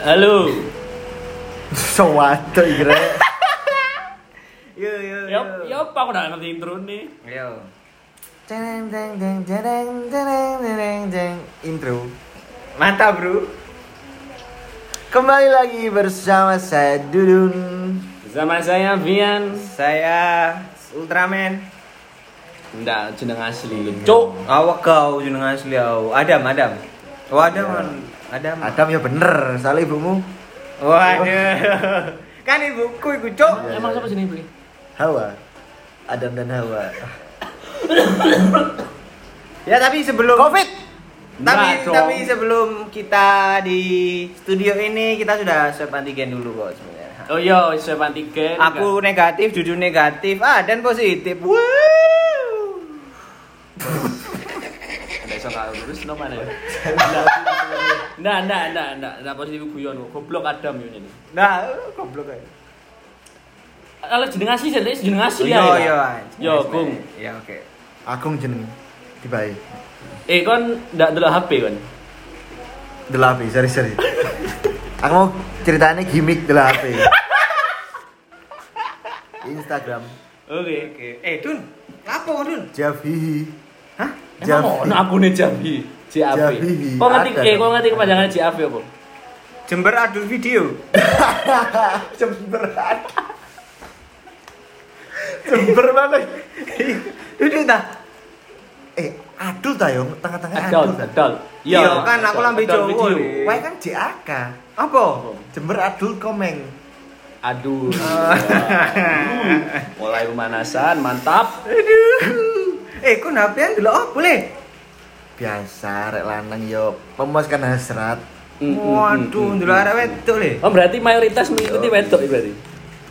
Halo. Sowato iki rek. Yo yo ya apa aku udah ngerti intro nih. Yo. Deng deng deng deng deng deng deng intro. Mantap, Bro. Kembali lagi bersama saya Dudun. Bersama saya Vian. Saya Ultraman. Ndak jeneng asli. Cuk. Awak kau jeneng asli aku. Adam, Adam. Oh, Adam. Ya. Adam. Adam ya bener, soalnya ibumu Waduh. kan ibuku iku, Cuk. Emang siapa jeneng ibu? Hawa. Adam dan Hawa. Ya, tapi sebelum Covid. tapi Enggak dong. tapi sebelum kita di studio ini kita sudah swab antigen dulu kok sebenarnya. Oh iya, swab antigen. Aku negatif, Dudu negatif, ah dan positif. Wow. Ada iso karo terus no mana ya? Ndak, ndak, ndak, ndak, ndak positif guyon. Goblok Adam yo ini. Nah, goblok aja. Kalau jeneng asli jadi jeneng asli Iya, ya. iya. Yo, Gung. Ya, oke. Agung jeneng. Dibae. Eh kon ndak delok HP kon. Delapi, seri seri. Aku mau ceritanya gimmick delapi. Instagram Oke. Oke. Eh, Dun. Apa, Dun? Javi. Hah? Emang ono akune Jabi. JAV. Jabi. Kok ngerti eh kok ngerti kepanjangan JAV apa? Jember adul video. Jember Jember mana? Duduk dah. Eh, adul ta yo, tengah-tengah Adol, adul ta. adol. Iya, kan aku lambe Jawa. Wae kan JAK. Apa? Jember adul komeng. Aduh. Mulai pemanasan, mantap. Aduh. Eh, kok napian dulu oh, boleh? Biasa rek lanang yo memuaskan hasrat. Mm, mm, mm, Waduh, dulu arek wedok le. Oh berarti mayoritas mengikuti wedok berarti.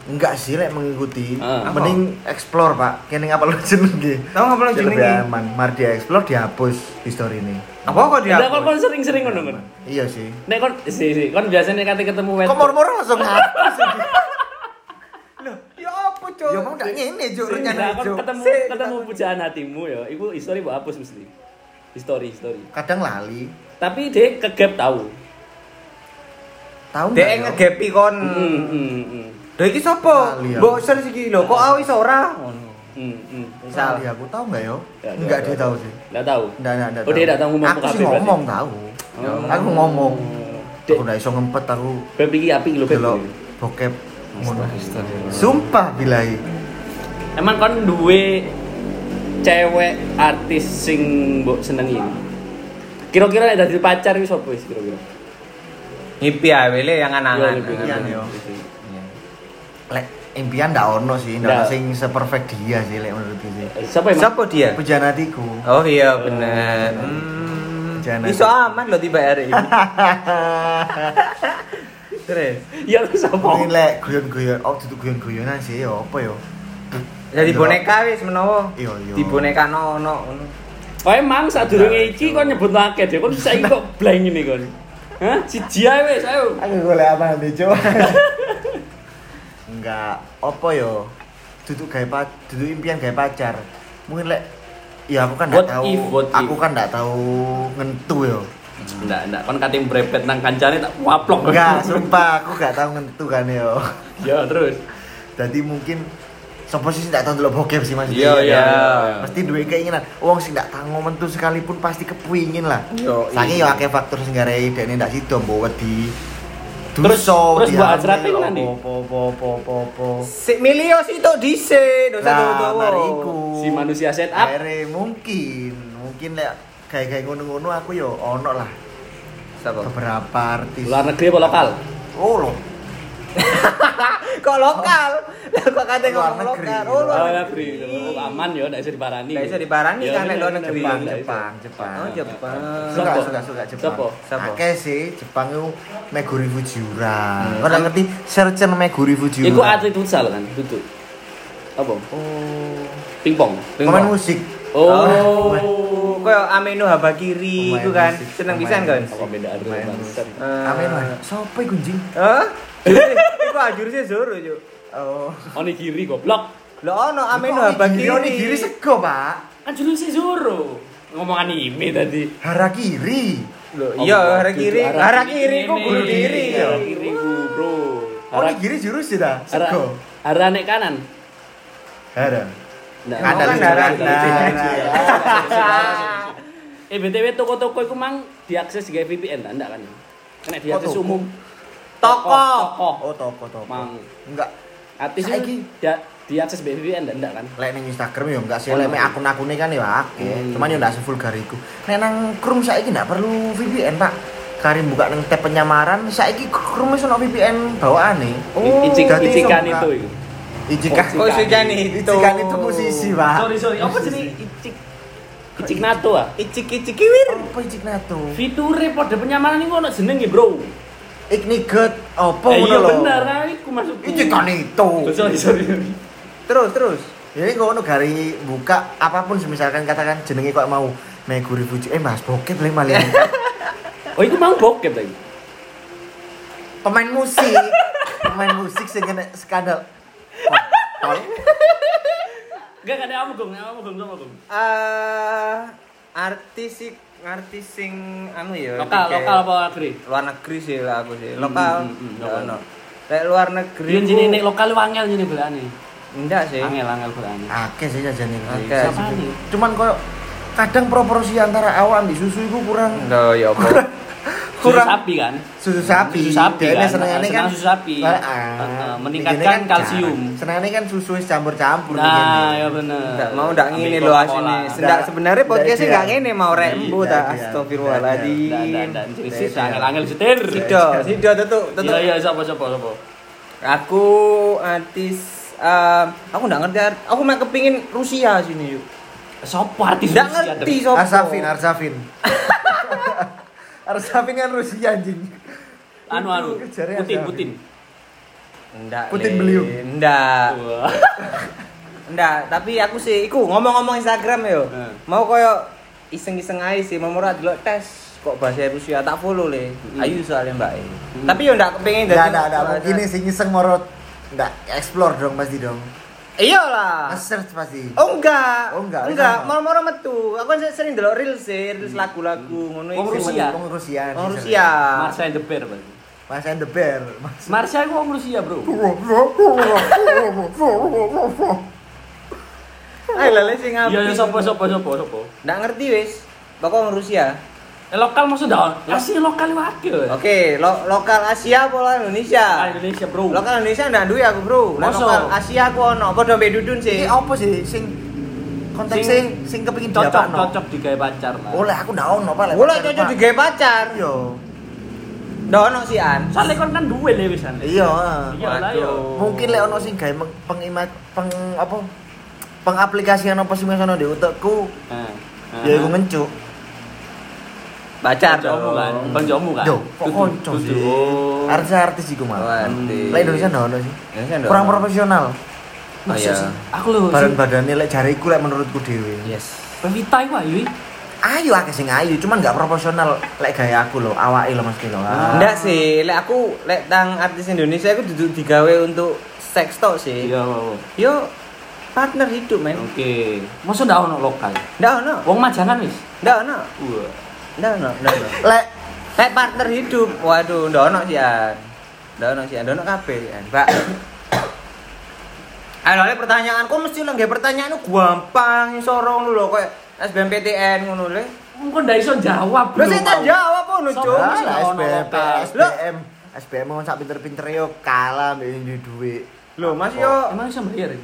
Enggak sih rek mengikuti. Ah. Mending explore, Pak. Kene ngapa lu jenenge? Tahu ngapa lu Jadi Lebih jenenge? aman. Mar dia explore dihapus history ini. Apa kok dia? Kon kon sering-sering ngono. Iya sih. Nek kon si si kon biasanya kate ketemu wedok. Kok mor-mor langsung hapus Cuk? Ya mau ndak ngene, Nah, rencana Juk. ketemu ketemu pujaan hatimu ya, iku history mbok hapus mesti. History, history. Kadang lali. Tapi dia kegap tahu. Tahu Dek nggak, ngegepi kon. Hmm, hmm. Lho iki sapa? Mbok ser iki lho, kok aku iso ora? Ngono. Hmm, hmm. Misal. Lali aku tahu enggak yo? Ya, Enggak dia tahu sih. Nggak tahu. Enggak, enggak, enggak. Oh, dia nggak tahu ngomong Aku sih ngomong tahu. Oh. Aku ngomong. Dek. Aku enggak iso ngempet aku Beb iki apik lho, Beb. bokep. Sumpah bilai. Emang kon duwe cewek artis sing mbok senengi. Kira-kira nek dadi pacar iki sapa wis kira-kira? Ngipi ae le yang anangan. Iya, Impian, yo. lebih. Lek impian ndak ono sih, ndak ono sing seperfect dia sih lek menurutku sih. Eh, Siapa emang? Siapa dia? Pujaan hatiku. Oh iya bener. Hmm. Jangan Iso aman loh tiba hari ini. Terus. Ya lu sapa? Mungkin lek guyon-guyon, oh itu guyon-guyonan sih ya apa yo? Jadi boneka wis menawa. Iya, iya. Di boneka no no. ngono. Oh emang sadurunge iki kon nyebut akeh deh. Kon saiki kok blank ini kon. Hah? Siji ae wis, ayo. Aku golek apa nanti coba? Enggak, apa yo? Duduk gawe pacar, duduk impian gawe pacar. Mungkin lek ya aku kan enggak tahu. if, aku if? kan enggak tahu ngentu yo. Ndak, ndak kon kate brepet nang kancane tak waplok. Enggak, sumpah aku enggak tahu ngentu kan yo. Ya terus. Jadi mungkin Sopo sih enggak tahu dulu bokep sih Mas. Iya, iya. Mesti duwe keinginan. Wong sing enggak tahu mentu sekalipun pasti kepingin lah. Yo, Saking iya. yo akeh faktor sing garai dekne ndak sido mbok wedi. Terus- Duso, terus buat kan nanti? Apa apa apa apa apa. Si milio sih tok dhisik, dosa tuwa. mariku. Si manusia set up. Akhirnya mungkin, mungkin lek kayak kayak ngono-ngono aku yo ono lah Siapa? beberapa artis. Luar negeri apa lokal? Oh loh. Kok lokal? Kok kate Luar ngomong lokal? Oh, Luar negeri. Oh, aman ya, ndak bisa diparani. Nggak bisa diparani kan, nek luar negeri. Jepang. Jepang, Jepang. Oh, Jepang. Suka, suka, suka Jepang. Sopo? Akeh sih, Jepang itu Meguri Fujiura. Kau udah ngerti searchen Meguri Fujiura? Iku atlet futsal kan, duduk. Apa? Oh. Pingpong. Pemain musik. Oh. Kayak Amino Habakiri Pemain itu kan. Seneng pemain pisan kan? Apa beda ada Pemain bangsat. Eh, Amin lah. Sopo iku anjing? Hah? Iku ajurnya Zoro, Cuk. Oh. Onigiri goblok. Lho ono Amino Kok Habakiri. Onigiri, onigiri sego, Pak. Kan jurusnya Zoro. Ngomong anime tadi. Harakiri. Loh, Oh, iya, arah kiri, arah kiri kiri ku. Iya. Arah kiri ku, bro. Oh, di kiri jurus sih dah. arah Sego. arah nek kanan. Ada. Nggak, Nah. nggak. Eh BTW toko-toko itu mang diakses juga VPN tak? Enggak kan? Kena diakses toko? umum. Toko. Toko. Oh, toko toko. Mang. Enggak. Artis itu dia- diakses VPN enggak enggak kan? Lek ning Instagram ya enggak sih, Oh, lek iya. akun-akune kan ya akeh. Hmm. Cuman ya enggak sevulgar iku. Nek nang Chrome saiki enggak perlu VPN, Pak. Karim buka nang tab penyamaran, saiki Chrome wis ono VPN bawaane. Oh, Icik, icikan iso itu. itu. Icikan. Oh, sujan itu. Icikan itu musisi, Pak. Sorry sorry, apa sih icik? Icik nato ah. Icik-icik kiwir. Apa icik nato? Fiture pada penyamaran ini ono jenenge, Bro. Ignigot apa Eh, ngono iya lho. bener, nah, iku masuk. Icikan itu. Sorry sorry. Terus, terus. Jadi kok ono gari buka apa pun misalkan katakan jenenge kok mau Meguri Fuji eh Mas bokep le malah. Oh, itu mau bokep tadi. Pemain musik, pemain musik sing kena skandal. Tol. Enggak ada gong, kamu gong. Eh, artis sih artis sing anu ya Lokal, lokal apa negeri? luar negeri sih lah aku sih lokal Hmm, hmm, hmm, nggak lokal. ono. Lek luar negeri ku- sini nek lokal wangel sini belane. enggak sih Angel angel belane. Akeh sih. Akeh. Siapa nih? Cuman koyo kadang proporsi antara awak ambil susu itu kurang enggak ya apa Susu kurang sapi kan? susu sapi. Susu sapi Dia kan? senengane kan susu sapi. Ini meningkatkan kan kalsium. Senengane kan susu wis campur-campur Nah, ya bener. Enggak mau ndak ngene lho Coca-Cola. asine. Ndak- sebenarnya ndak podcastnya ideal. enggak ngene mau rembu Ndak ta astagfirullahaladzim. Jadi sih angel-angel setir. Sido, sido tetu, tetu. Iya iya sapa sapa sapa. Aku artis eh, aku enggak ngerti aku mah kepingin Rusia sini yuk. Sopo artis Rusia, ngerti sopo. Arsafin, Arsafin. Arsafin kan Rusia anjing. Anu anu. Putin. Putin. Enggak. Putin beliau. Enggak. Enggak, tapi aku sih iku ngomong-ngomong Instagram yo. Hmm. Mau koyo iseng-iseng aja sih, mau murah delok tes kok bahasa Rusia tak follow le. Hmm. Ayu soalnya Mbak. E. Hmm. Tapi yo ndak kepengin Enggak ada, ada. Mungkin ini sing iseng morot. Enggak, explore dong pasti dong. Iyalah. Nge-search pasti. Oh enggak. Oh, enggak, Enggak, sama. mau-mau metu. Aku kan sering delok reels sih, reels lagu-lagu ngono Wong iki. Rusia. Wong Rusia. Rusia. Marsha and the Bear berarti. Mas and the Bear. Marsha itu wong Rusia, Bro. Ayo lele sing ngapi. Iya iya sapa sapa sapa sapa. Ndak ngerti wis. Pokok Rusia. Lokal maksud dah. Masih lokal wakil. Oke, lo lokal Asia apa Ah, Indonesia? Indonesia, Bro. Lokal Indonesia ndak duwe aku, Bro. Lah Masa? lokal Asia aku ono, padha mbek Dudun sih. Ini apa sih sing konteksnya Sing sing kepengin cocok diapakno? cocok digawe pacar lah. Oleh aku ndak ono Mulai pacar, cocok digawe pacar. Iya. Ndak ono sih an. Soalnya kon kan duwe le wisan. Iya. Iya lah yo. Mungkin lek ono sing gawe pengimat peng apa pengaplikasian apa sih sono di utekku Heeh. ya iku ngencuk. Pacar Kancamu kan, kancamu kan. Yo, kok konco kudu. sih? Oh. Artis-artis iku Oh, mah. artis. Lek Indonesia ndak ono sih. Kurang profesional. Oh iya. Aku lho. Badan badannya lek jariku lek menurutku dhewe. Yes. Pevita iku ayu. Ayu akeh sing ayu, cuman nggak proporsional lek gaya aku loh, awake lo mesti lo. Ah. Ndak sih, lek aku lek tang artis Indonesia aku duduk digawe untuk seks tok sih. Iya. Yo partner hidup men. Oke. Masa ndak ono lokal? Ndak ono. Wong majangan wis. Ndak ono. Wah. Ndak ono, ndak ono. Lek Lek partner hidup, waduh, ndak ono sih an. Ndak ono sih an, ndak ono kabeh sih an. Mbak. Ayo lek pertanyaan, kok mesti lho nggih pertanyaan itu gampang sorong lho koyo SBMPTN ngono lho. Wong kon ndak iso jawab. Lho saya tak jawab ngono, Sopo? Cuk. Ah, ono SBM. SBM, mau sak pinter-pinter yo kalah mbek duit. Lho, Mas yo Emang iso bayar? ya?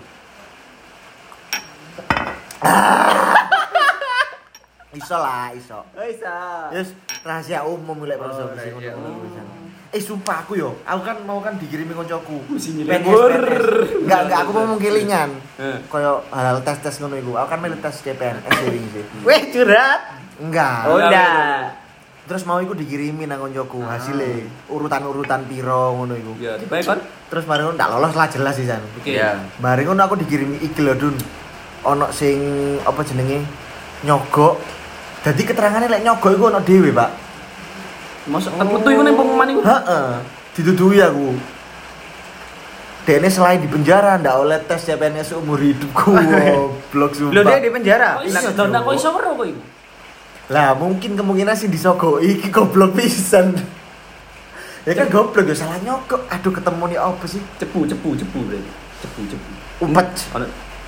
Iso lah, iso. bisa. Yes, rahasia umum lek Oh, profesor rahasia umum. bisa. Eh sumpah aku yo, aku kan mau kan dikirimi koncoku. Nyelebur. PNS. Enggak, enggak aku mau mengkilingan. Eh. Koyo hal tes-tes ngono iku. Aku kan melu tes CPNS sering sih. Weh curhat. Enggak. Oh, Enggak. Terus mau iku dikirimi nang koncoku Ah. hasilnya urutan-urutan piro ngono iku. Ya, dibayar kon. Terus mari ngono ndak lolos lah jelas sih San. Oke. Iya. Mari ngono aku dikirimi iki lho Dun. Ono sing apa jenenge nyogok. Jadi keterangannya lek nyogok iku ono dhewe, Pak. Masuk keputu iku ning pengumuman iku. Heeh. Dituduhi aku. Dene selain di penjara ndak oleh tes CPNS umur hidupku. Goblok sumpah. Lho dia di penjara. Kok iso? Lah, ndak kok iso weruh kok iku? Lah mungkin kemungkinan sih disogoi iki goblok pisan. ya kan goblok ya salah nyogok. Aduh ketemu nih apa sih? Cepu, cepu, cepu berarti. Cepu, cepu. Umpet.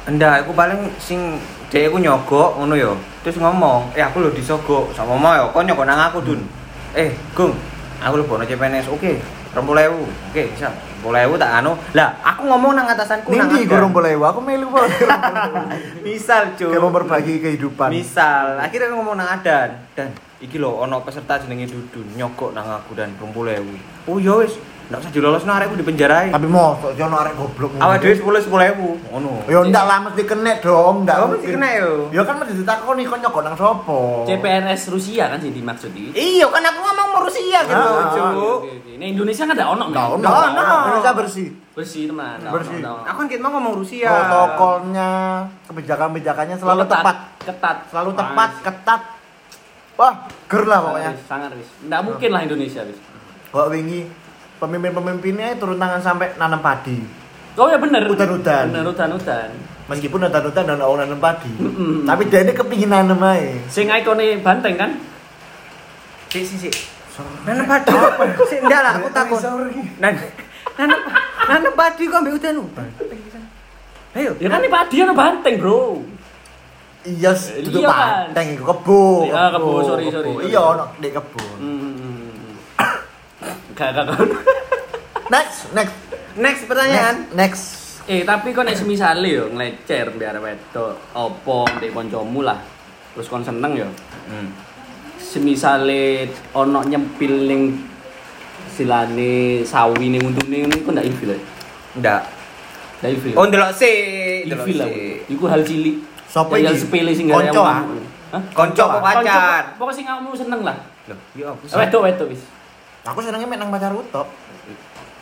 Enggak, aku paling sing dhek aku nyogok ngono ya. Terus ngomong, "Eh aku lho disogok sama mau ya, kok nyogok nang aku, Dun." Eh, Gung, aku lho bono CPNS. Oke, 20.000. Oke, bisa. 20.000 tak anu. Lah, aku ngomong nang atasanku nang ada. gurung boleh aku melu. Misal, Cuk. Kayak memperbagi kehidupan. Misal, akhirnya ngomong nang Adan dan iki lho ono peserta jenenge Dudun nyogok nang aku dan 20.000. Oh ya wis, ndak usah dilolosno arek aku dipenjarai. Tapi mau kok jono arek goblok. Awak dhewe 10 10.000 ngono. Ya ndak lah mesti kena dong, ndak. Oh, mesti kena yo. Ya kan mesti ditakoni kok nyogok nang sapa. CPNS Rusia kan sih dimaksud iki. Iya kan aku ngomong mau Rusia gitu, Ah, Cuk. Oke. Nih Indonesia kan ada ono, Ndak ono. Ndak ono. Indonesia bersih. Bersih teman. Bersih. ono, Aku kan kita mau ngomong Rusia. Protokolnya, kebijakan-kebijakannya ono. selalu tepat. Ketat. Selalu tepat, ketat. Wah, ger lah pokoknya. Sangat wis. Ndak mungkin lah Indonesia wis. Kok wingi pemimpin-pemimpinnya turun tangan sampai nanam padi. Oh ya bener. Udan-udan. Bener udan-udan. Meskipun udan-udan dan orang nanam padi. Mm-mm. Tapi dia ini kepingin nanam aja. Sing ikone banteng kan? Si si si. Nanam padi. Si ndak lah aku takut. Nan nanam nanam padi kok ambek udan udan. Ayo. Ya kan ini padi ana banteng, Bro. Iya, duduk iya kan? panteng iku kebo. Iya, kebo, sorry, sorry. Iya, ono di kebun. Hmm. Gak gak gak. Next, next. Next pertanyaan. Next. Eh, tapi kok nek semisale yo nglecer biar wedok opo ndek kancamu lah. Terus kon seneng yo. Hmm. Semisale ono nyempil ning silane sawi ning untune kok ndak ilfil. ya? Ndak. Ndak ilfil. Oh ndelok ndelok ilfil lah. Iku hal cilik. Sopo Ya, iki? Hal sepele sing Konco, ah? Hah? Konco apa pacar? Pokoknya sing kamu seneng lah. Loh, iya apa sih? Wedok wedok wis. Aku senengnya main nang pacar utok.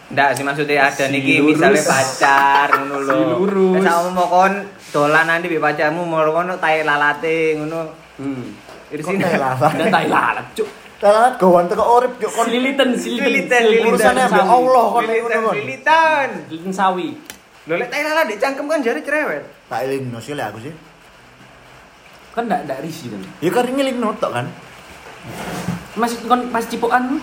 Ndak sih maksudnya ada Si niki lurus. misalnya pacar ngono lho. Si lurus. Wis aku mau kon dolan nanti mbek pacarmu mau kono tae lalate ngono. Hmm. Kok kayak lava? Dan tai lalat, cuk. Talat gawan teko urip yuk kon. Lilitan, sililitan Urusannya sawi. ambek Allah kon nek Lilitan, ngono kon. lilitan. Sawi. Lho lek tae lalat di cangkem kan jari cerewet. Tak elingno sih lek aku sih. Kan ndak ndak risi kan. Ya kan ngelingno tok kan. Masih kon pas cipokan.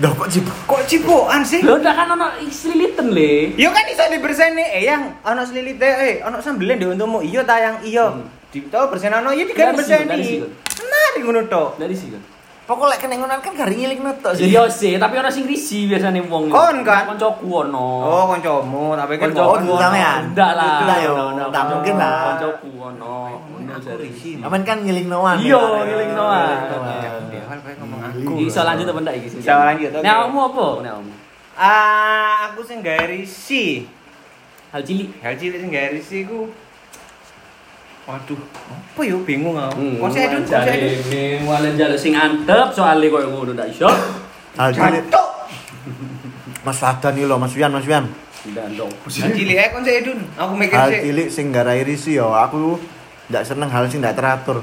Dah kok cip. Kok cipokan sih? Lho ndak kan ono sililitan le. Yo kan iso diberseni eh yang ono selilite eh ono sambelen di untukmu. Iya tayang iya. Hmm. Di tau bersenano iya digawe berseni. situ. Menarik ngono tok. Dari sih kan. Pokok lek kena ngonan kan gak ngelingno tok sih. Iya sih, tapi ono sing risi biasane wong. Kon kan? Koncoku ono. Oh, kancamu, tapi kan Koncoku sampean? Ndak lah. Ndak, yo. Ono, ono, Ndak ono. mungkin lah. Koncoku ono. Ono. Aman kan ngelingnoan. Iya, ngelingnoan. Di awal kayak ngomong aku. Aku. Iso lanjut apa ndak iki sih? Iso lanjut. Nek kamu apa? Nek kamu. Ah, aku sing gawe risi. Hal cilik. Hal cilik sing gawe risi ku Waduh, apa yo bingung aku. Hmm, konsep jare edun. ini walen jare sing antep soalnya koyo ngono ndak iso. Hal. Jantok. Mas Wadan iki lho, Mas Wian, Mas Wian. Ndak ndong. Hal cilik ae konsep edun. Aku mikir Hal sih. cilik sing garai risi yo. Aku ndak seneng hal sing ndak teratur.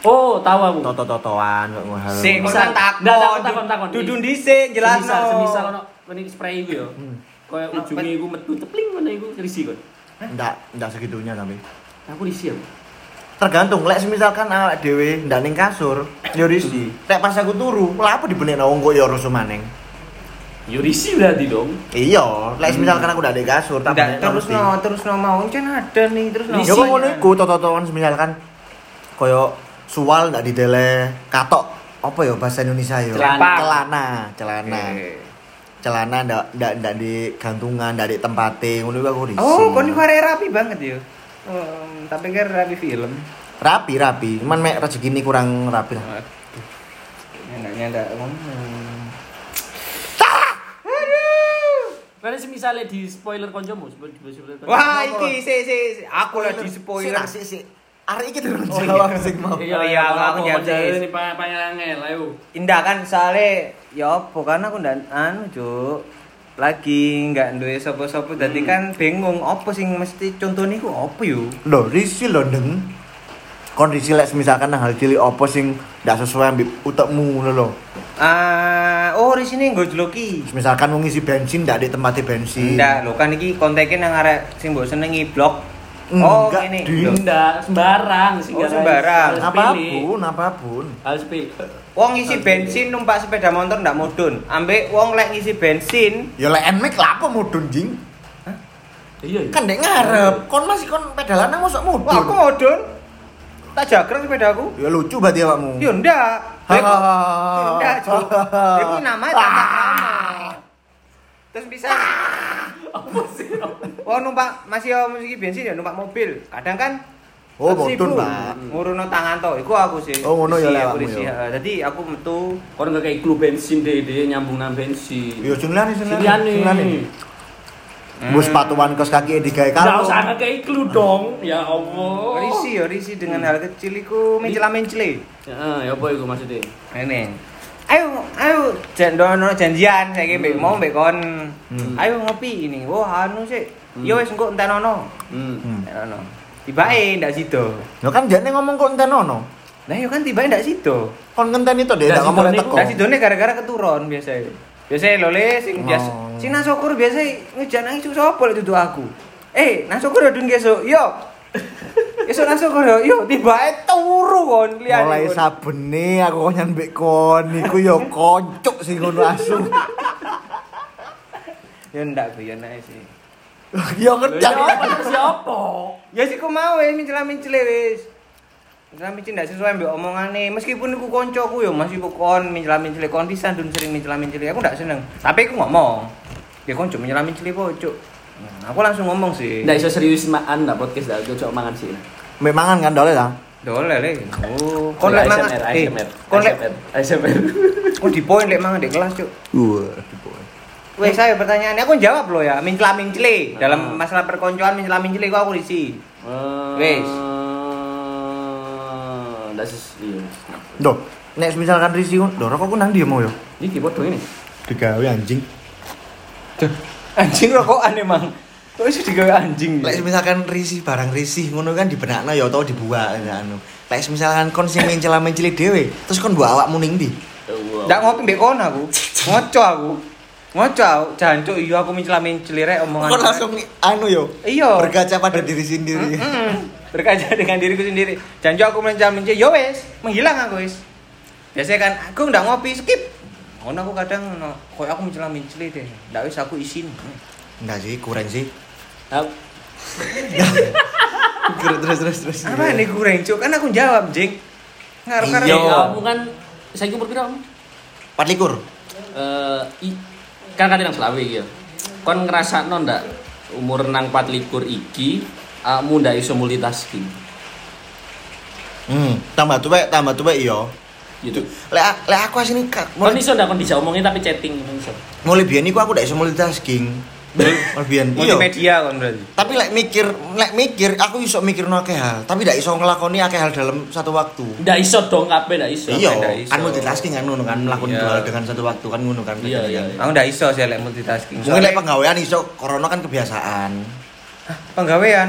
Oh, tahu aku. Toto-totoan kok hal. Sing kon takon. Nggak, takon, takon, takon. Dudun dhisik jelasno. Semisal, semisal ono meni spray iku yo. Koyo Ono ujunge iku metu tepling ngono iku risi kon. Ndak ndak segitunya tapi. Aku aku. Tergantung, lek misalkan awak dhewe ndak ning kasur, yo risi. Lek pas aku turu, lha apa dibenekno wong kok yo rusuh maneng. Yo risi berarti dong. Iya, lek misalkan aku ndak di kasur, benekno terus no, terus no mau kan ada nih terus no. Ya kok ngono iku toto-totoan misalkan koyo suwal ndak didele katok apa ya bahasa Indonesia yo? Celana. Celana, celana. Eh. Celana ndak ndak ndak di gantungan, ndak di tempate, ngono iku aku risi. Oh, kon iku arek rapi banget yo. Tapi kan rapi film. rapi rapi, cuman mek rezeki ini kurang rapi lah. Nyanda nyanda ngomong. Berarti semisale di spoiler koncomu. Wah, iki si si si. aku lah di spoiler. Sik, sik, sik. Arek iki terus Oh, jawab iya. sing mau. Iya, Oh, iya, aku jawab, ini pangangel, ayo. Indah kan soalnya ya apa kan aku ndak anu Cuk. Lagi nggak duwe sapa-sapa dadi Hmm. kan bingung apa sing mesti contohnya iku apa yo? Lho, risi lho, Deng. Kon risi lek misalkan hal cilik apa sing ndak sesuai ambek utekmu ngono lho. Ah, oh di sini nggo jloki. Misalkan mau ngisi bensin ndak di tempat bensin. Ndak, lho kan iki konteknya nang arek sing mbok senengi blog Oh, Enggak, ini. Din. Enggak, sembarang sih. Oh, sembarang. Harus pilih. apa pun apa pun Harus pilih. Wong ngisi bensin numpak sepeda motor ndak mudun. Ambek wong lek ngisi bensin, ya lek nmek lah apa mudun jing Iya, iya. kan dek ngarep kon masih kon pedalan nang mosok mudun wah aku mudun. Tak jagrek sepedaku. ya lucu berarti awakmu Ya ndak. Lek- Hahaha. Ndak, Cuk. Iku nama tambah nama. Terus bisa Apa sih? Wong numpak masih yo ngisi bensin ya numpak mobil. Kadang kan oh iku pak Nguruno tangan to, iku aku sih. Oh, ngono ya lewatmu ya. heeh. Jadi aku metu Kon nggak kayak klub bensin deh, deh nyambung nang bensin. yo sing liyane sing Siliane. liyane Bu sepatuan kos kaki digawe Nggak karo. usah nggak kayak klub dong. Ya Allah. risi ya risi dengan hal kecil iku mencela-mencele. Ya, ya apa itu maksudnya? Ini. Ayo, ayo jan dono janjian saiki mbek Hmm. mau mbek kon. Hmm. Ayo ngopi ini. Wah, anu sih. Hmm. Yo wis engko entenono. Hmm. Hmm. Entenono. Tibae ndak sido. Lo kan jane ngomong kok enten ono. Lah yo kan tibae ndak sido. Kon ngenten itu deh, Ndak ndak ngomong teko. Ndak sidone gara-gara keturun biasa. Biasa lho le sing Oh. biasa. Sing nang syukur biasa ngejan nang isu sapa dudu aku. Eh, nang syukur ya dun besok. Yo. Esuk nang syukur yo, yo tibae turu kon liyane. Mulai sabene aku konyan mbek kon iku yo koncuk sing ngono asu. Ya ndak guyon ae sih. Yo kerja. Siapa? Ya sih ku mau wis mencela-mencele wis. Mencela-mencele ndak sesuai mbek omongane. Meskipun iku koncoku yo masih kon mencela-mencele kon pisan dun sering mencela-mencele. Aku ndak seneng. Tapi aku ngomong. Ya konco mencela-mencele pocok. Nah, aku langsung ngomong sih. Nggak iso serius maan nggak podcast dah, coba mangan sih. Mbek mangan kan dole ta. Dole le. Oh, Kon lek mangan. Eh, kon lek ASMR, kon di poin lek mangan di kelas, Cuk. Wah, Wes saya pertanyaannya aku jawab lo ya, mencela-mencele. Ah. Dalam masalah perkoncoan mencela-mencele aku risi. Wes. Nggak ses, iya. Duh, nek misalkan risi kon, lho rokokku nang dia mau yo. Ini keyboard dong ini. Digawe anjing. Anjing rokokan emang. Kok iso digawe anjing? Lek misalkan risi barang risi ngono kan dibenakno ya tau dibuat ya anu. Lek misalkan kon sing mencela-menceli dhewe, terus kon mbok awakmu ning ndi? Ndak ngopi mbek kono aku. Ngoco aku. Ngoco aku. Jancuk iya aku mencela-menceli rek omongan. Kon langsung anu yo. Iya. Berkaca pada diri sendiri. Berkaca dengan diriku sendiri. Jancuk aku mencela-menceli, yo wes, menghilang aku wes. Biasanya kan aku ndak ngopi, skip. Ngono aku kadang koyo aku mencela-menceli deh. Ndak wis aku isin. Enggak sih, kurang sih. Ah, Terus terus terus terus. Apa nih kurang cuk? Kan aku jawab, Jing. Ngarep-ngarep. Iya. kamu kan saya umur berapa kamu? Empat likur. Eh, i- kan kan nang Selawe iki ya. Kon ngrasakno ndak umur nang 4 likur iki kamu ndak iso multitasking. Hmm, tambah tuwek, tambah tuwek iya. Gitu. Lek lek aku asine ka- Kon iso ndak kon bisa omongin tapi chatting iso. mulai biyen iku aku ndak iso multitasking. Mulai biyen iya. Multimedia kan berarti. Tapi lek mikir, lek mikir aku iso mikir akeh hal, tapi ndak iso ngelakoni akeh hal dalam satu waktu. Ndak iso dong kabeh ndak iso. Iya, ndak iso. kan multitasking kan ngono kan melakukan Iya. dua hal dengan satu waktu kan ngono kan. Iya, iya. Aku ndak iso sih lek multitasking. Mungkin lek penggawean iso corona kan kebiasaan. penggawean.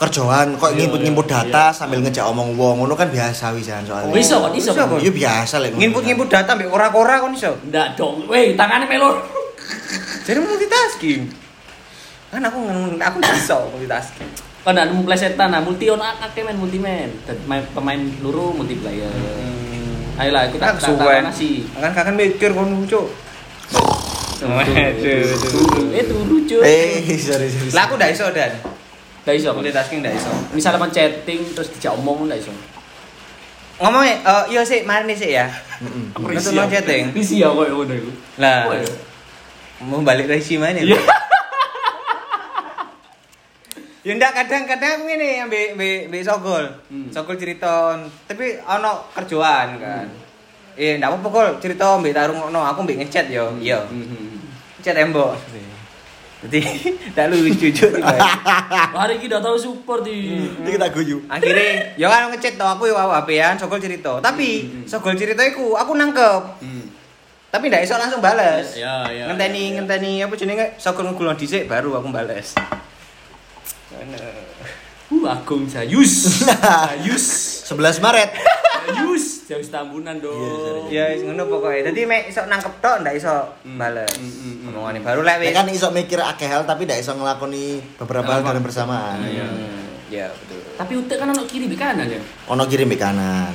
Kerjaan kok Iya, nginput-nginput iya. data sambil ngejak omong wong ngono kan biasa wisan soalnya. Oh, iso kon iso. Iya biasa lek. ngono. Nginput-nginput data mbek ora-ora kon iso. Ndak dong. Weh, tangannya melor. Jadi multitasking. Kan aku aku iso multitasking. Kon ndak nemu plesetan, nah multi on akeh men multi men. Pemain luru multiplayer. Ayolah ikut Kan tak nasi. Kan kakak mikir kon. Waduh. Eh turu cuy. Eh, sorry sorry. Lah aku ndak iso dan. Ndak iso. Multitasking ndak iso. Misalnya kon chatting terus dijak omong ndak iso. Ngomongnya, eh iya sih, mari nih sih ya. Untuk no chatting. Risi ya koyo ngono iku. Lah. Mau balik resi mana? Iya. Ya ndak kadang-kadang ngene ambek ambek ambek Sogol. Hmm. Sogol cerita, tapi ono kerjaan kan. Eh, ndak apa-apa kok cerita ambek tarung ono, aku ambek ngechat yo. Iya. Mhm. Chat tembok. Jadi ndak lucu. Hari ini udah tahu support di. Iki tak guyu. Akhirnya, ya kan ngechat to aku yo HP-an Sogol cerita. Tapi Hmm. Sogol cerita iku aku nangkep. Hmm. Tapi ndak iso langsung bales. Ya, ya. Ngenteni ngenteni apa jenenge Sogol ngegulon dhisik baru aku bales. Uh, Agung Sayus. Sayus. 11 Maret. Sayus. Jauh tambunan dong. Ya wis ngono pokoke. Dadi mek iso nangkep tok ndak iso Hmm. bales. Hmm, hmm, hmm. Omongane baru lek Ya wis. kan iso mikir akeh hal tapi ndak iso ngelakoni beberapa hal dalam bersamaan. Iya. Ya, betul. Tapi utek kan ono kiri di kanan ya. Ono kiri mbek kanan.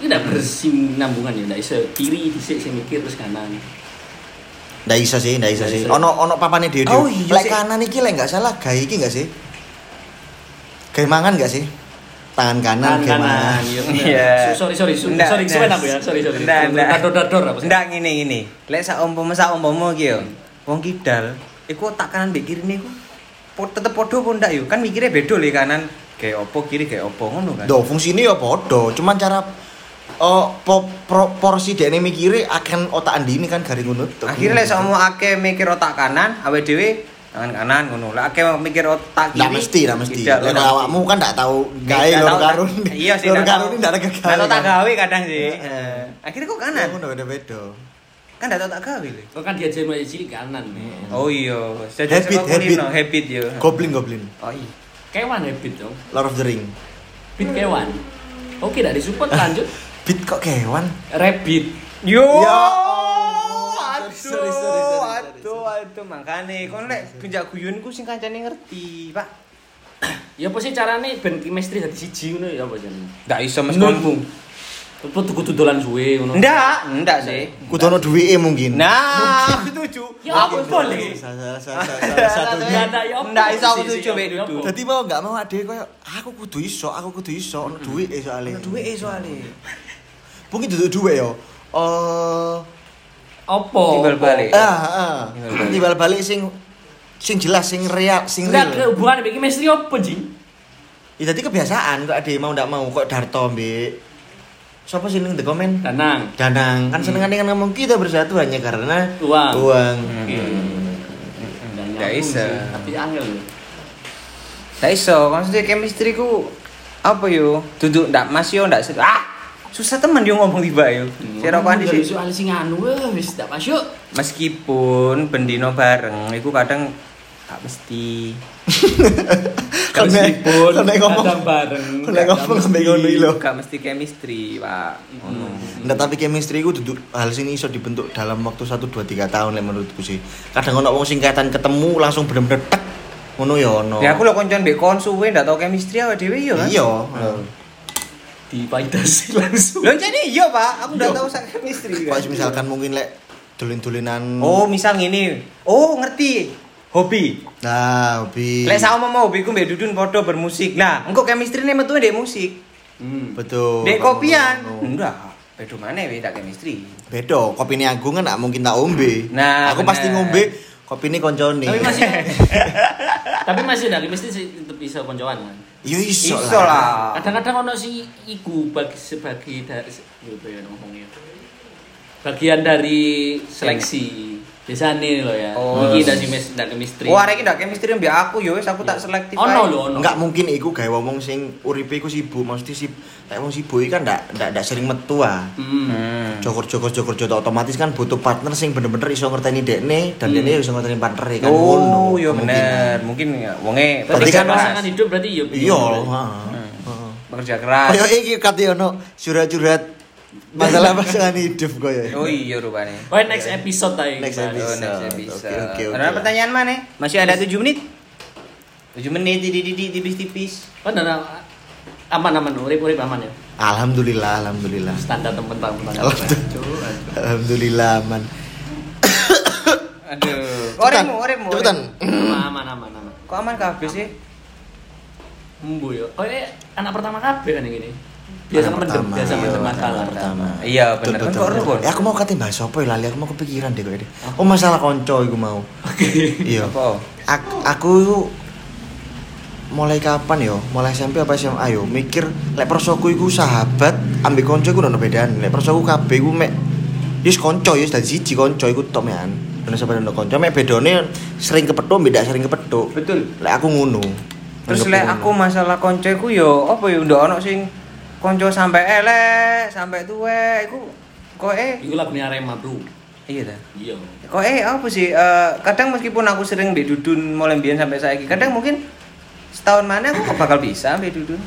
Ini udah bersinambungan ya, ndak iso kiri dhisik sing mikir terus kanan. Ndak iso sih, ndak iso sih. Ono ono papane dhewe. Oh, iya Lek kanan iki lek enggak salah gawe iki enggak sih? Gawe mangan enggak sih? Tangan kanan gawe kanan. mangan. Iya. Iya. Sorry sorry sorry. Sorry suwen aku ya. Sorry sorry. Ndak, ndak. Dador dador apa sih? Ndak ngene ngene. Lek sak umpama sak umpama iki yo. Wong kidal iku otak kanan mbek kiri niku po- tetep padha apa ndak yo? Kan mikirnya beda le kanan kayak opo kiri kayak opo ngono kan. Do fungsine ya padha, cuman cara oh po, pro- porsi dene mikire akan otak andi ini kan garing ngono. tuh. Akhirnya lek sama akeh mikir otak kanan, awake dhewe tangan kanan ngono. Lek akeh mikir otak kiri. Nggak mesti, nggak mesti. tidak, Lek awakmu kan ndak tahu gawe loro tahu, karun. kan? Iya sih. Nggak karun ndak ada gawe. Tak gawe kadang sih. Heeh. Eh, Akhirnya kok kanan. Ngono beda-beda. Kan ndak tahu tak gawe le. Kok kan dia jadi mulai cilik kanan. Oh iya, Sejak Habit, habit. habit yo. Goblin goblin. Oh iya. Kewan habit dong. Lord of the Ring. Bit kewan. Oke, tidak disupport lanjut. Bit kok kewan? Rabbit. Yo. Ya Aduh, Sorry, sorry, sorry, sorry, aduh, aduh, makane kon lek pinjak guyon ku sing kancane ngerti, Pak. Ya apa sih carane ben chemistry dadi siji ngono ya apa jenenge? Ndak iso Menurutmu? Kudu kudu dolan suwe ngono. Ndak, ndak sih. Kudu ono duwike mungkin. Nah, setuju. Ya apa boleh? Salah satu ya apa Ndak iso aku setuju ya Dudu. apa? Dadi mau enggak mau ade koyo aku kudu iso, aku kudu iso ono duwike soalnya. Duwe soalnya. Mungkin duduk duwe yo. Eh Apa? Timbal balik. ah ah. Timbal balik. Timbal balik sing sing jelas sing real sing Enggak real. hubungan mbek chemistry apa, Jing? Ya dadi kebiasaan kok ade mau ndak mau kok Darto mbek Siapa sih ning the comment? Danang. Danang kan senengane kan ngomong kita bersatu hanya karena Uang. Uang. Oke. Nggak bisa. Tapi angel. Ndak iso, maksudnya chemistry ku apa yo? Duduk ndak Mas yo ndak ah. Susah temen yo ngomong tiba yo. Sira kok Dari sih. soal sing anu wis tak masuk. Meskipun bendino bareng iku kadang gak mesti Kan Meskipun kan kadang bareng. kan nek ngomong sampe ngono iki lho. gak mesti chemistry, Pak. Ngono. Nggak tapi chemistry ku duduk hal sini iso dibentuk dalam waktu 1 2 3 tahun lek menurutku sih. Kadang ono wong sing kaitan ketemu langsung bener-bener tek. Ngono ya ono. Ya aku lho koncoan mbek kon suwe ndak tau chemistry awake dhewe yo kan. Iya. Dipaidasi langsung. Lho jadi iya, Pak. Aku ndak tau sak chemistry kan. Kok misalkan mungkin lek dolen-dolenan Oh, misal ngene. Oh, ngerti. Hobi. Nah, hobi. Lek sama mau hobiku mbek Dudun padha bermusik. Nah, engko chemistry ne metu ndek musik. Hmm. Betul. Ndek kopian. Ngono. Enggak. Beda mana we tak chemistry. Beda, kopine aku kan gak mungkin tak ombe. Nah, aku bener. pasti ngombe kopine koncone. Tapi masih Tapi masih chemistry sih tetep bisa koncoan kan. Iya iso, Iso lah. Kadang-kadang ono si iku bagi sebagai dari ya ngomongnya. Bagian dari seleksi. Biasanya loh ya. Oh. Iki dari mes dari chemistry. Oh, arek iki ndak chemistry mbek aku yo wis aku tak selektif. Ono ae. lho, ono. Enggak mungkin iku gawe wong sing uripe iku sibuk, mesti sib lek wong sibuk iki kan ndak ndak ndak sering metu ah. Hmm. Hmm. Jokor-jokor jokor-jokor otomatis kan butuh partner sing bener-bener iso ngerteni dekne dan Hmm. dekne iso ngerteni partner kan Oh, yo Kemungkinan. bener. Mungkin ya wonge Berarti Berarti kan pasangan hidup berarti ya. Iya, heeh. Hmm. Heeh. bekerja keras. Kayak iki kate ono curhat-curhat masalah pasangan hidup koyo. Oh iya rupanya. Oh, next episode aja. Next episode. Oh, next Bisa. episode. Oke, oke, Ada oke. pertanyaan mana? Masih ada 7 menit? 7 menit di di di tipis-tipis. Oh, nah, aman aman, urip urip aman ya. Alhamdulillah, alhamdulillah. Standar temen-temen. Alhamdulillah. Alhamdulillah man. Aduh. Oremu, oremu. Cepetan. Aman aman aman. Kok aman kabeh sih? Embu yo. Kayak anak pertama kabeh kan yang gini. Biasa mendem, pertama, biasa iya, mendem masalah. pertama. Iya, bener. Kan kok rukun. Eh, aku mau kate bahas apa ya lali aku mau kepikiran deh kok. Oh masalah konco iku mau. Oke. Iya. Aku, aku iku mulai kapan yo? Mulai SMP apa SMA yo? Mikir lek prosoku iku sahabat, ambek konco iku ono bedane. Lek prosoku kabeh iku mek Yus konco yus dadi siji konco iku tok mean. Ono sahabat ono konco mek bedone sering kepethuk beda sering kepethuk. Betul. Lek aku ngono. Terus lek aku masalah koncoku yo apa yo ndak ono sing konco sampai elek, sampai tuwek iku kok eh Iku lagunya Arema, Bro. iya ta. Iya. Kok eh apa sih eh, kadang meskipun aku sering mbek Dudun mulai mbiyen sampai saiki, kadang mungkin setahun mana aku kok bakal bisa mbek Dudun.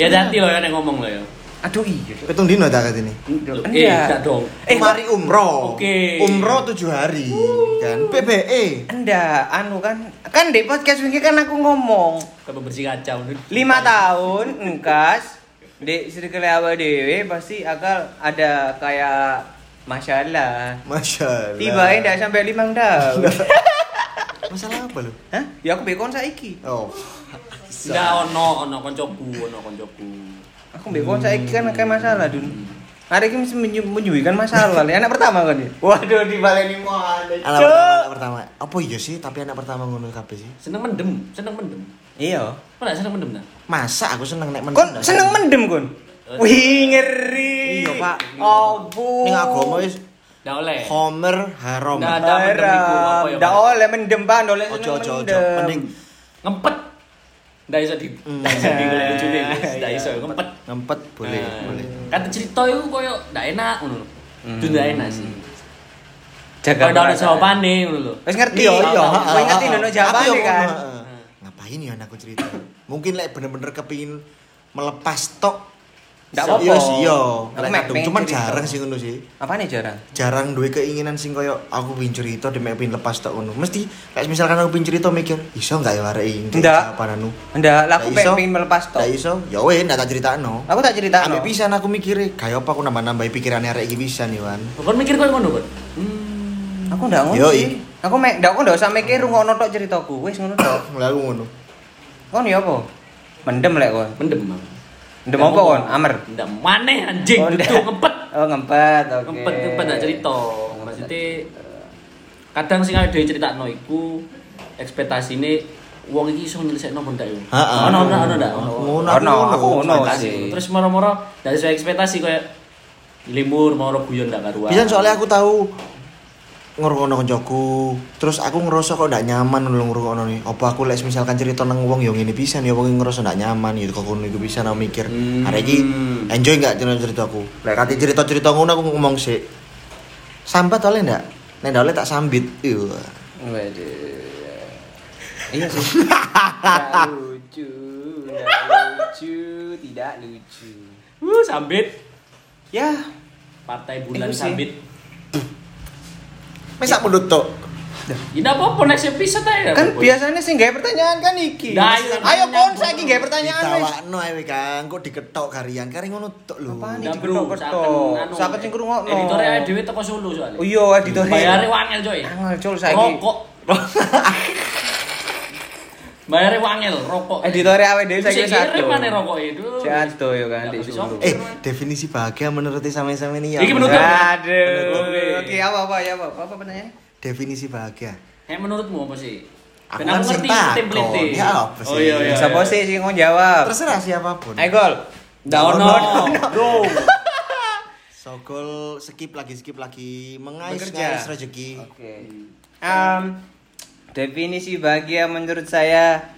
Ya hati lo ya nek ngomong lo ya. Aduh iya. Pitung dino tak ini. Enggak. Eh, enggak dong. Eh, mari umroh. Oke. Umroh tujuh hari kan. PBE. Enggak, anu kan kan di podcast ini kan aku ngomong Kamu bersih kacau. Lima tahun engkas di circle awal dewe pasti akal ada kayak masalah Masya Allah. tiba tidak sampai lima tahun Masalah apa lu? Hah? ya aku bekon saiki Oh. Enggak ono ono koncoku, ono koncoku. aku bekon saiki kan kayak masalah dun hari ini mesti menyu- menyuguhkan masalah anak pertama kan ya waduh dibaleni mana Anak pertama, anak pertama. Apa iya sih? Tapi anak pertama ngono kabeh sih. Seneng mendem, seneng mendem. Iya Kok enggak seneng mendem nah? Masa aku seneng nek kon seneng mendem kon wih ngeri Iya, Pak. bu Ning agama wis Enggak oleh. Homer haram. Nggak ada mendem iku, apa ya, Pak? oleh mendem pak, oleh Ojo seneng ojo ojo. mendem. Mending Ngempet. Enggak iso di Hmm. enggak iso di golek lucune. Enggak Iya. iso ngempet. ngempet boleh, Nah, boleh. Kata cerita itu koyo enggak enak ngono lho. Itu enggak enak sih. Jaga Kalau ada jawabane ngono lho. Wis ngerti Iya, ya, iya. Kowe ngerti nono jawabane kan. Ngapain ya anakku cerita? Mungkin lek bener-bener kepingin melepas tok. Apa-apa. Iya sih, iya. Aku Lek mek kadung pengen cuman cerita. jarang sih ngono sih. Apa nih jarang? Jarang duwe keinginan sing koyo aku pingin cerita demek pingin lepas tok ngono. Mesti kayak misalkan aku pingin cerita mikir, iso enggak ya arek iki? Apa anu? Enggak, lah aku pengen melepas tok. Nggak iso, ya weh ndak tak critakno. Aku tak cerita Ambek pisan aku mikire, kayak apa aku nambah-nambahi pikirannya arek iki pisan nih, Wan. Kon mikir koyo ngono, Kon. Hmm. Aku ndak ngono sih. Aku mek ndak aku ndak usah mikir rungokno tok ceritaku. Wis ngono tok. Mulai aku ngono. Kon ya apa? Mendem lek kon. Mendem. Mendem apa kon? Amer. Ndak maneh anjing, Oh, ngempet. Oh, ngempet. Oke. Ngempet ngempet ndak cerita. Maksudnya kadang sing ada critakno iku ekspektasine wong iki iso nyelesekno apa ndak yo. Ono ono ono ndak? Ngono Ono, Ekspektasi. sih. Terus moro-moro dari sesuai ekspektasi kayak limur moro guyon ndak karuan. Bisa soalnya aku tahu ngrungokno koncoku, terus aku ngerasa kok ndak nyaman lho ngrungokno nih. Apa aku lek misalkan cerita nang wong yo ngene bisa nih, wong ngerasa ndak nyaman gitu kok ngono iku bisa aku mikir. Hmm. Hari iki enjoy enggak cerita ceritaku. Lek kate cerita-cerita ngono aku ngomong sih. Sambat oleh ndak? Nek ndak oleh tak sambit. Iya. Iya sih. Tidak lucu, lucu, tidak lucu. Uh, sambit. Ya, Partai bulan Iku sih. Masa menurut tok. Ini apa-apa next episode aja. kan biasanya sih nggak pertanyaan kan iki. Nah, Ayo kon saiki nggak pertanyaan wis. Ditawakno ae Kang, kok diketok karian. Kari ngono tok lho. Apaan bro, diketok-ketok. saken anu, Saken sing ngrungokno. Editore ae dhewe teko Solo soalnya. Oh iya, editor. Bayare wangel coy. Angel cul saiki. Rokok. Bayare wangel, rokok. Editor awe dhewe saiki Sing satu. mana rokok itu? Satu yo kan di. Eh, definisi bahagia menurut sama-sama ini ya. Iki menurut- Aduh. Oke, apa apa ya apa? Apa pertanyaannya? Definisi bahagia. Eh menurutmu apa sih? Aku kan sing template. Ya apa sih? Oh iya iya. Siapa sih sing ngomong jawab? Terserah siapa pun. Ayo gol. Ndak ono. Sogol skip lagi skip lagi mengais rezeki. Oke. Em, definisi bahagia menurut saya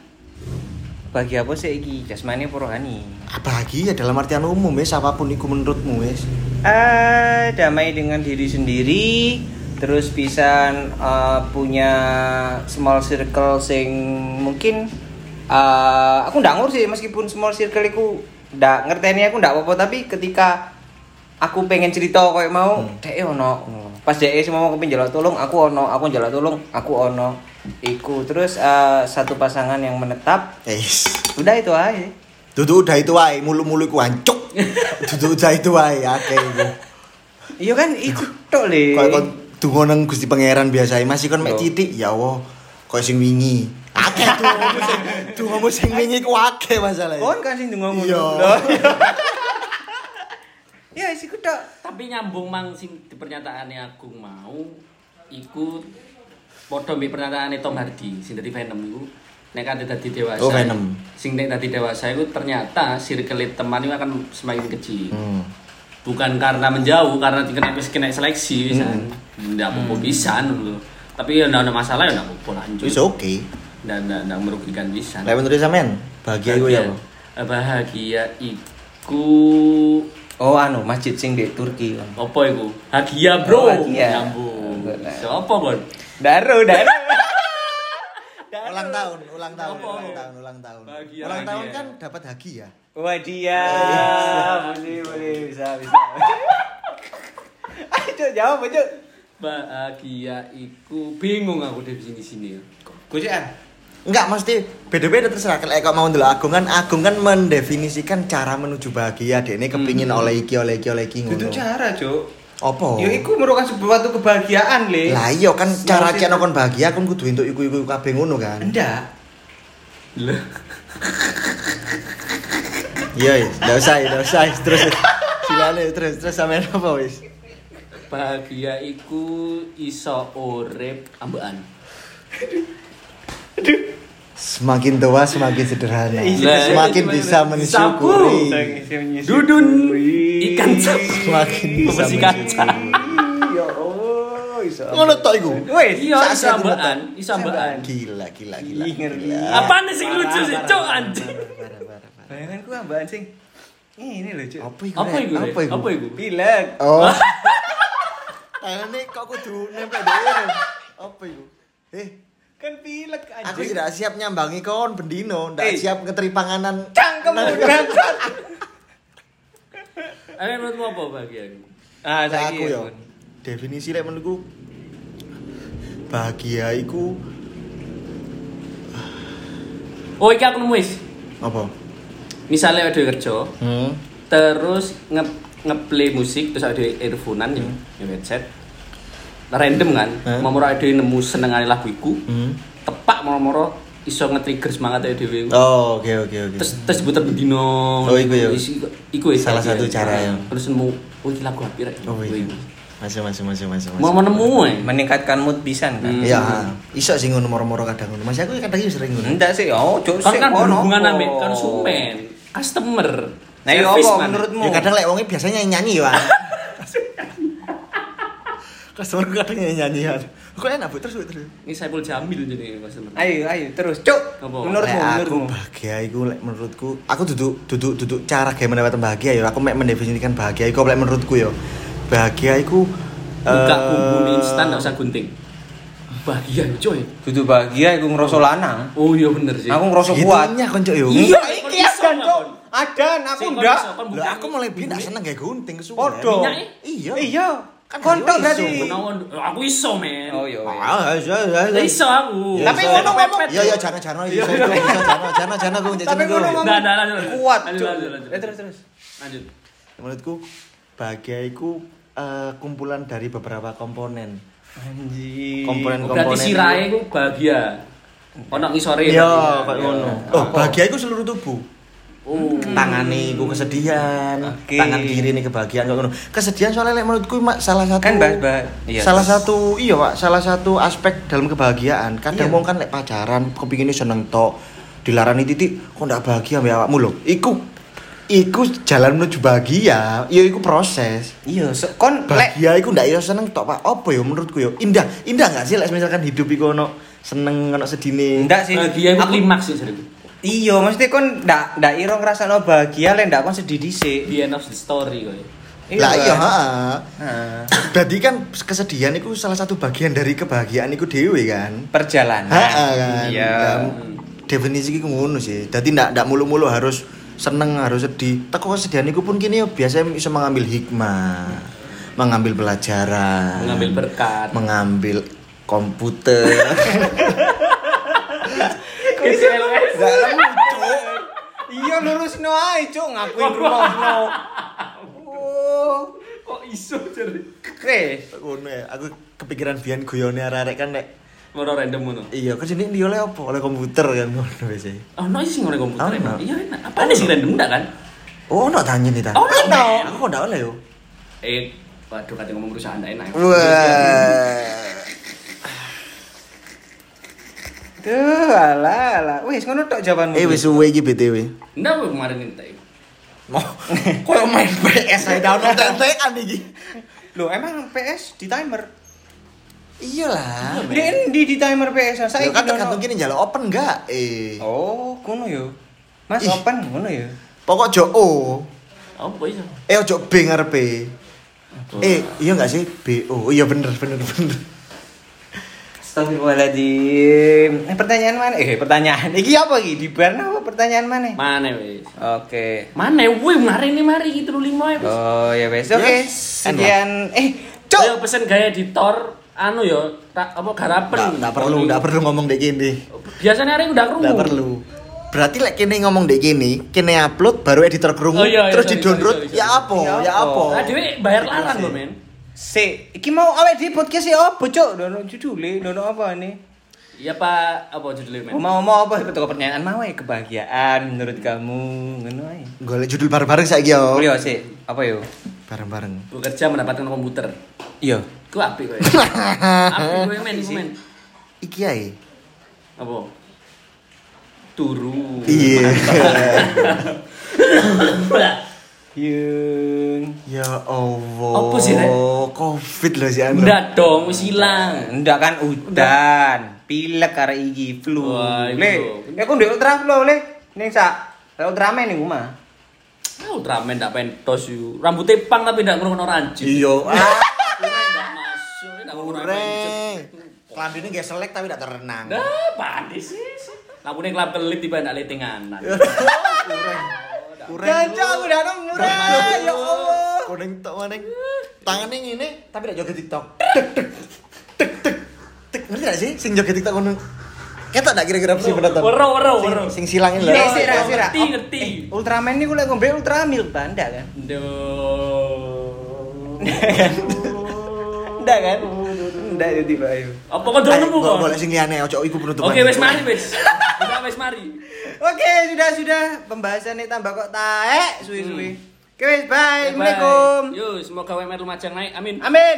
bahagia apa sih iki? Jasmani apa rohani? Bahagia dalam artian umum ya siapa pun itu menurutmu wes. Eh, damai dengan diri sendiri, terus bisa eh, punya small circle sing mungkin eh, aku ndak ngerti meskipun small circle iku ndak ngerteni aku ndak apa-apa tapi ketika aku pengen cerita koyo mau Hmm. dek ono pas dek sing mau kepin njaluk tolong aku ono aku njaluk tolong aku ono iku terus eh, satu pasangan yang menetap Yes. udah itu aja Dudu udah itu wae, mulu-mulu iku ancuk. Dudu udah itu wae akeh iku. iya kan iku tok le Kayak kon donga nang Gusti Pangeran biasa masih kon mek titik ya Allah. Kayak sing wingi. Akeh dongamu sing dongamu sing wingi ku akeh masalahnya. kon kan sing ngomong Iya. ya sih tok Tapi nyambung mang sing di pernyataannya aku mau iku padha mbek pernyataane Tom Hardy sing dari Venom iku nek kate dadi dewasa. Oh, Venom. Sing nek dadi dewasa iku ternyata circle teman itu akan semakin kecil. Hmm. Bukan karena menjauh, karena kena wis kena seleksi bisa. Hmm. Ndak apa-apa bisa lho. Tapi ya ndak ada masalah ya ndak apa-apa lanjut. Wis oke. Dan ndak ndak merugikan bisa. Lah menurut sampean, bahagia iku ya apa? Bahagia iku oh anu masjid sing di Turki apa iku? Hagia, Bro. Oh, hagia. Nyambung. Oh. Siapa, Bon? daru daru Ulang tahun, ulang tahun, Apa? ulang tahun, ulang tahun. Bahagia, ulang tahun bahagia. kan dapat hadiah. Wah dia, boleh boleh bisa bisa. Ayo jawab Cuk. Bahagia iku bingung aku definisi sini ya. Gocekan. Enggak, mesti beda-beda terserah. Kalau kau mau dulu Agung kan, Agung kan mendefinisikan cara menuju bahagia. Dia ini kepingin oleh iki, oleh iki, oleh iki Itu cara Cuk. Apa? Yo iku merupakan sebuah kebahagiaan le. Lah iya kan cara cek kon bahagia kan kudu entuk iku-iku kabeh ngono kan. Enggak. Lah, Iya, iya. Nggak usah, nggak usah. Terus silane terus terus sampean apa wis? bahagia iku iso urip ambekan. Semakin tua semakin sederhana. Iya. Semakin bisa mensyukuri. Dudun ikan sap. Semakin bisa kaca. Ya Allah, iso. Ngono tok iku. Wes, Iya, iso ambekan, iso ambekan. Gila, gila, gila. Ngeri. sih lucu sih, cok anjing. Bayanganku ambakan sing ini lho Cuk. Apa iku? Apa iku? Apa iku? Apa iku? Pilek. Oh. Tangannya kok kudu nempel dhewe. Apa iku? Eh, Kan pilek anjing. aku tidak siap nyambangi kon bendino, ndak Eh. siap ngeteri panganan. cangkemmu berangkat. Ayo menurutmu apa bahagia iku? Ah, saiki aku ya. ya. Definisi lek menurutku bahagia iku Oh, iki aku nemu wis. apa? Misalnya ada kerja, Hmm. terus nge ngeplay musik terus ada earphone-an ya, ya headset. Random kan, Hmm. mau ada nemu senengane lagu iku, Hmm. tepak moro-moro iso nge-trigger semangat dhewe. Oh, oke oke oke. Terus terus diputer bendino. Oh, iku ya. Iku, wis Salah bahagia. satu cara ya. Terus nemu, oh iki lagu apa rek? Oh iya. Iku. Masih masih masih masih Mau mau nemu eh. Meningkatkan mood pisan kan. Hmm. Iya, iso sih ngono moro-moro kadang ngono. Masih aku kadang yo sering ngono. Enggak sih, oh, Cuk, Kan kan berhubungan nopo. ambek konsumen, customer. Nah, iya apa man. menurutmu? Ya kadang lek wonge biasanya nyanyi ya. Customer ku kadang nyanyi ya. Kok enak bu terus Bu, terus. Ini Saiful Jamil jadi customer. Ayo, ayo, terus, Cuk. Menurutmu, aku menurutmu. bahagia iku lek menurutku aku duduk duduk duduk cara gawe mendapatkan bahagia ya aku mek mendefinisikan bahagia iku lek menurutku ya. Bahagia iku Buka eh, bumbu mie instan enggak usah gunting. Bahagia coy. Dudu bahagia iku ngerasa lanang. Oh iya bener sih. Aku ngerasa kuat. Kon cok yo. Iya, iki adan, Cuk. Adan, aku enggak. buka aku mulai biyen ndak seneng gawe gunting kesuwen. Podo. Minyaknya? Iya. Iya. Kan Kontok berarti. Menawan, aku iso men. Oh iya. iso iso. Iso aku. Tapi ngono ngomong. Iya iya jangan jangan iso jangan jangan jangan aku Tapi ngono lanjut, lanjut. Kuat, Lanjut, lanjut. Eh, terus, terus. Lanjut. Menurutku bahagia iku eh, kumpulan dari beberapa komponen. Anjing. Komponen- Oh, Berarti sirahe ku bahagia. Ono ngisore. Iya, berarti. kayak Iya. ngono. Oh, bahagia iku seluruh tubuh. Oh. Tangan iku kesedihan, Oke. tangan kiri nih kebahagiaan kayak ngono. Kesedihan soalnya lek menurutku mak salah satu Kan bahas-bahas. Iya. salah satu iya pak salah satu aspek dalam kebahagiaan kadang Iya. mau kan lek pacaran kepingin seneng tok dilarani titik kok ndak bahagia mbak awakmu lho iku iku jalan menuju bahagia iya iku proses Iya, so, kon lek bahagia iku ndak iso seneng tok pak apa ya menurutku ya indah indah nggak sih lek misalkan hidup iku ono seneng ono sedine Enggak sih. Bahagia itu Aku- klimaks sih serius. Iya, maksudnya kon ndak ndak iro ngrasakno bahagia lek ndak kon sedih dhisik. The end of the story kok. lah iya kan? heeh. Berarti kan kesedihan itu salah satu bagian dari kebahagiaan itu dewe kan perjalanan. Heeh kan. Iya. Dan definisi iki ngono sih. Dadi ndak ndak mulu-mulu harus seneng harus sedih. Teko kesedihan iku pun kini yo biasa iso mengambil hikmah, mengambil pelajaran, Mengambil berkat. mengambil komputer. KCLS. Gak lucu. Iya lurusno ae, Cuk, ngakui rumohno. Oh, Kok iso jadi? wes. Ngono ya, aku kepikiran biyen guyone arek-arek kan nek Moro random ngono. iya kan sini dia oleh apa? Oleh komputer kan ngono biasanya. Oh, no sih ngomong komputer emang. Iya, enak. Apa sih random enggak kan? Oh, ono tanya nih ta. Oh, ono. Aku kok ndak oleh yo. Eh, waduh kata ngomong perusahaan enggak enak. Wah. Tuh, alah, alah. Wes ngono tok jawabanmu. Eh wis suwe iki BTW. Gue kemarin itu. Mau koyo main PS ae download tentekan iki. Loh, emang PS di timer? Iyalah. Di di di timer PS Ya saiki. kan tergantung kini njaluk open enggak? Eh. Oh, ngono yo. Mas Ih. open ngono ya. Pokok jo O. Apa iso? Eh ojo B ngarepe. Eh, iya enggak sih? B O. Oh, iya bener bener bener. Astagfirullahaladzim. Eh, pertanyaan mana? Eh, pertanyaan. Iki apa iki? Di bar apa pertanyaan mana? Mana wis? Oke. Mana wih mari ini mari gitu lima ya. wis. Oh, ya wes. Oke. Yes. Sekian eh, Ayo cok. pesen gaya editor anu yo, tak apa garapen. Nggak nggak perlu, nggak perlu ngomong dek gini. Biasanya hari udah krungu. Nggak perlu. Berarti lek kene ngomong dek gini, kene upload baru editor krungu, Oh, iya, iya, terus sorry, sorry, sorry, Ya apa? Ya Ya apa? Nah, dhewe bayar larang Sih. loh, men. Si, iki mau awet di podcast ya apa, cok? Dono judule, dono apa nih? Iya Pak, apa judulnya men? Oh, mau mau apa? Betul pertanyaan mau ya kebahagiaan menurut kamu, ngono ae. Golek judul bareng-bareng saiki yo. Iya sih. Apa yo? Bareng-bareng. Bekerja mendapatkan komputer. Iya. Ku apik kowe. Apik kowe men, iku men. Iki ae. Apa? Turu. Iya. Yung. Ya Allah. Apa sih, Rek? Covid loh si anu. Enggak dong, wis ilang. Enggak kan udan, pilek karo iki flu. Iku Le, ya aku ndek ultra flu le. Ning sak Ultraman ning omah. Ah, Ultraman ndak pentos yu. Rambutnya pang tapi ndak ngrungokno ranjit. Iya. Ah, Ndak masuk, ndak ranjit. Klambine nggak selek tapi tidak terenang. Dah, panis sih. Lampune kelap kelip tiba ndak letinganan. Kurang. Jangan aku udah nang murah. Ya Allah. Kuning tok maning. Tangannya ngene tapi tidak joget TikTok. Tek tek tek tek tek. Ngerti gak sih sing joget TikTok ngono? Ketok tak kira-kira sih penonton. Wero, wero, Sing- wero. Sing silangin Iya, lah. sih, Ra, sih, Ra. Ngerti, ngerti. Ultraman ini gue lagi ngombe Ultramil banda kan? Duh. Enggak kan? Enggak jadi bayu. Apa kok nemu kok? Boleh sing liyane ojo iku penutupan. Oke, wes mari wes. Udah wes mari. Oke, sudah sudah pembahasannya tambah kok taek suwi-suwi. Oke, wes bye. Bye. Assalamualaikum. Yo, semoga WMR Lumajang naik. Amin. Amin.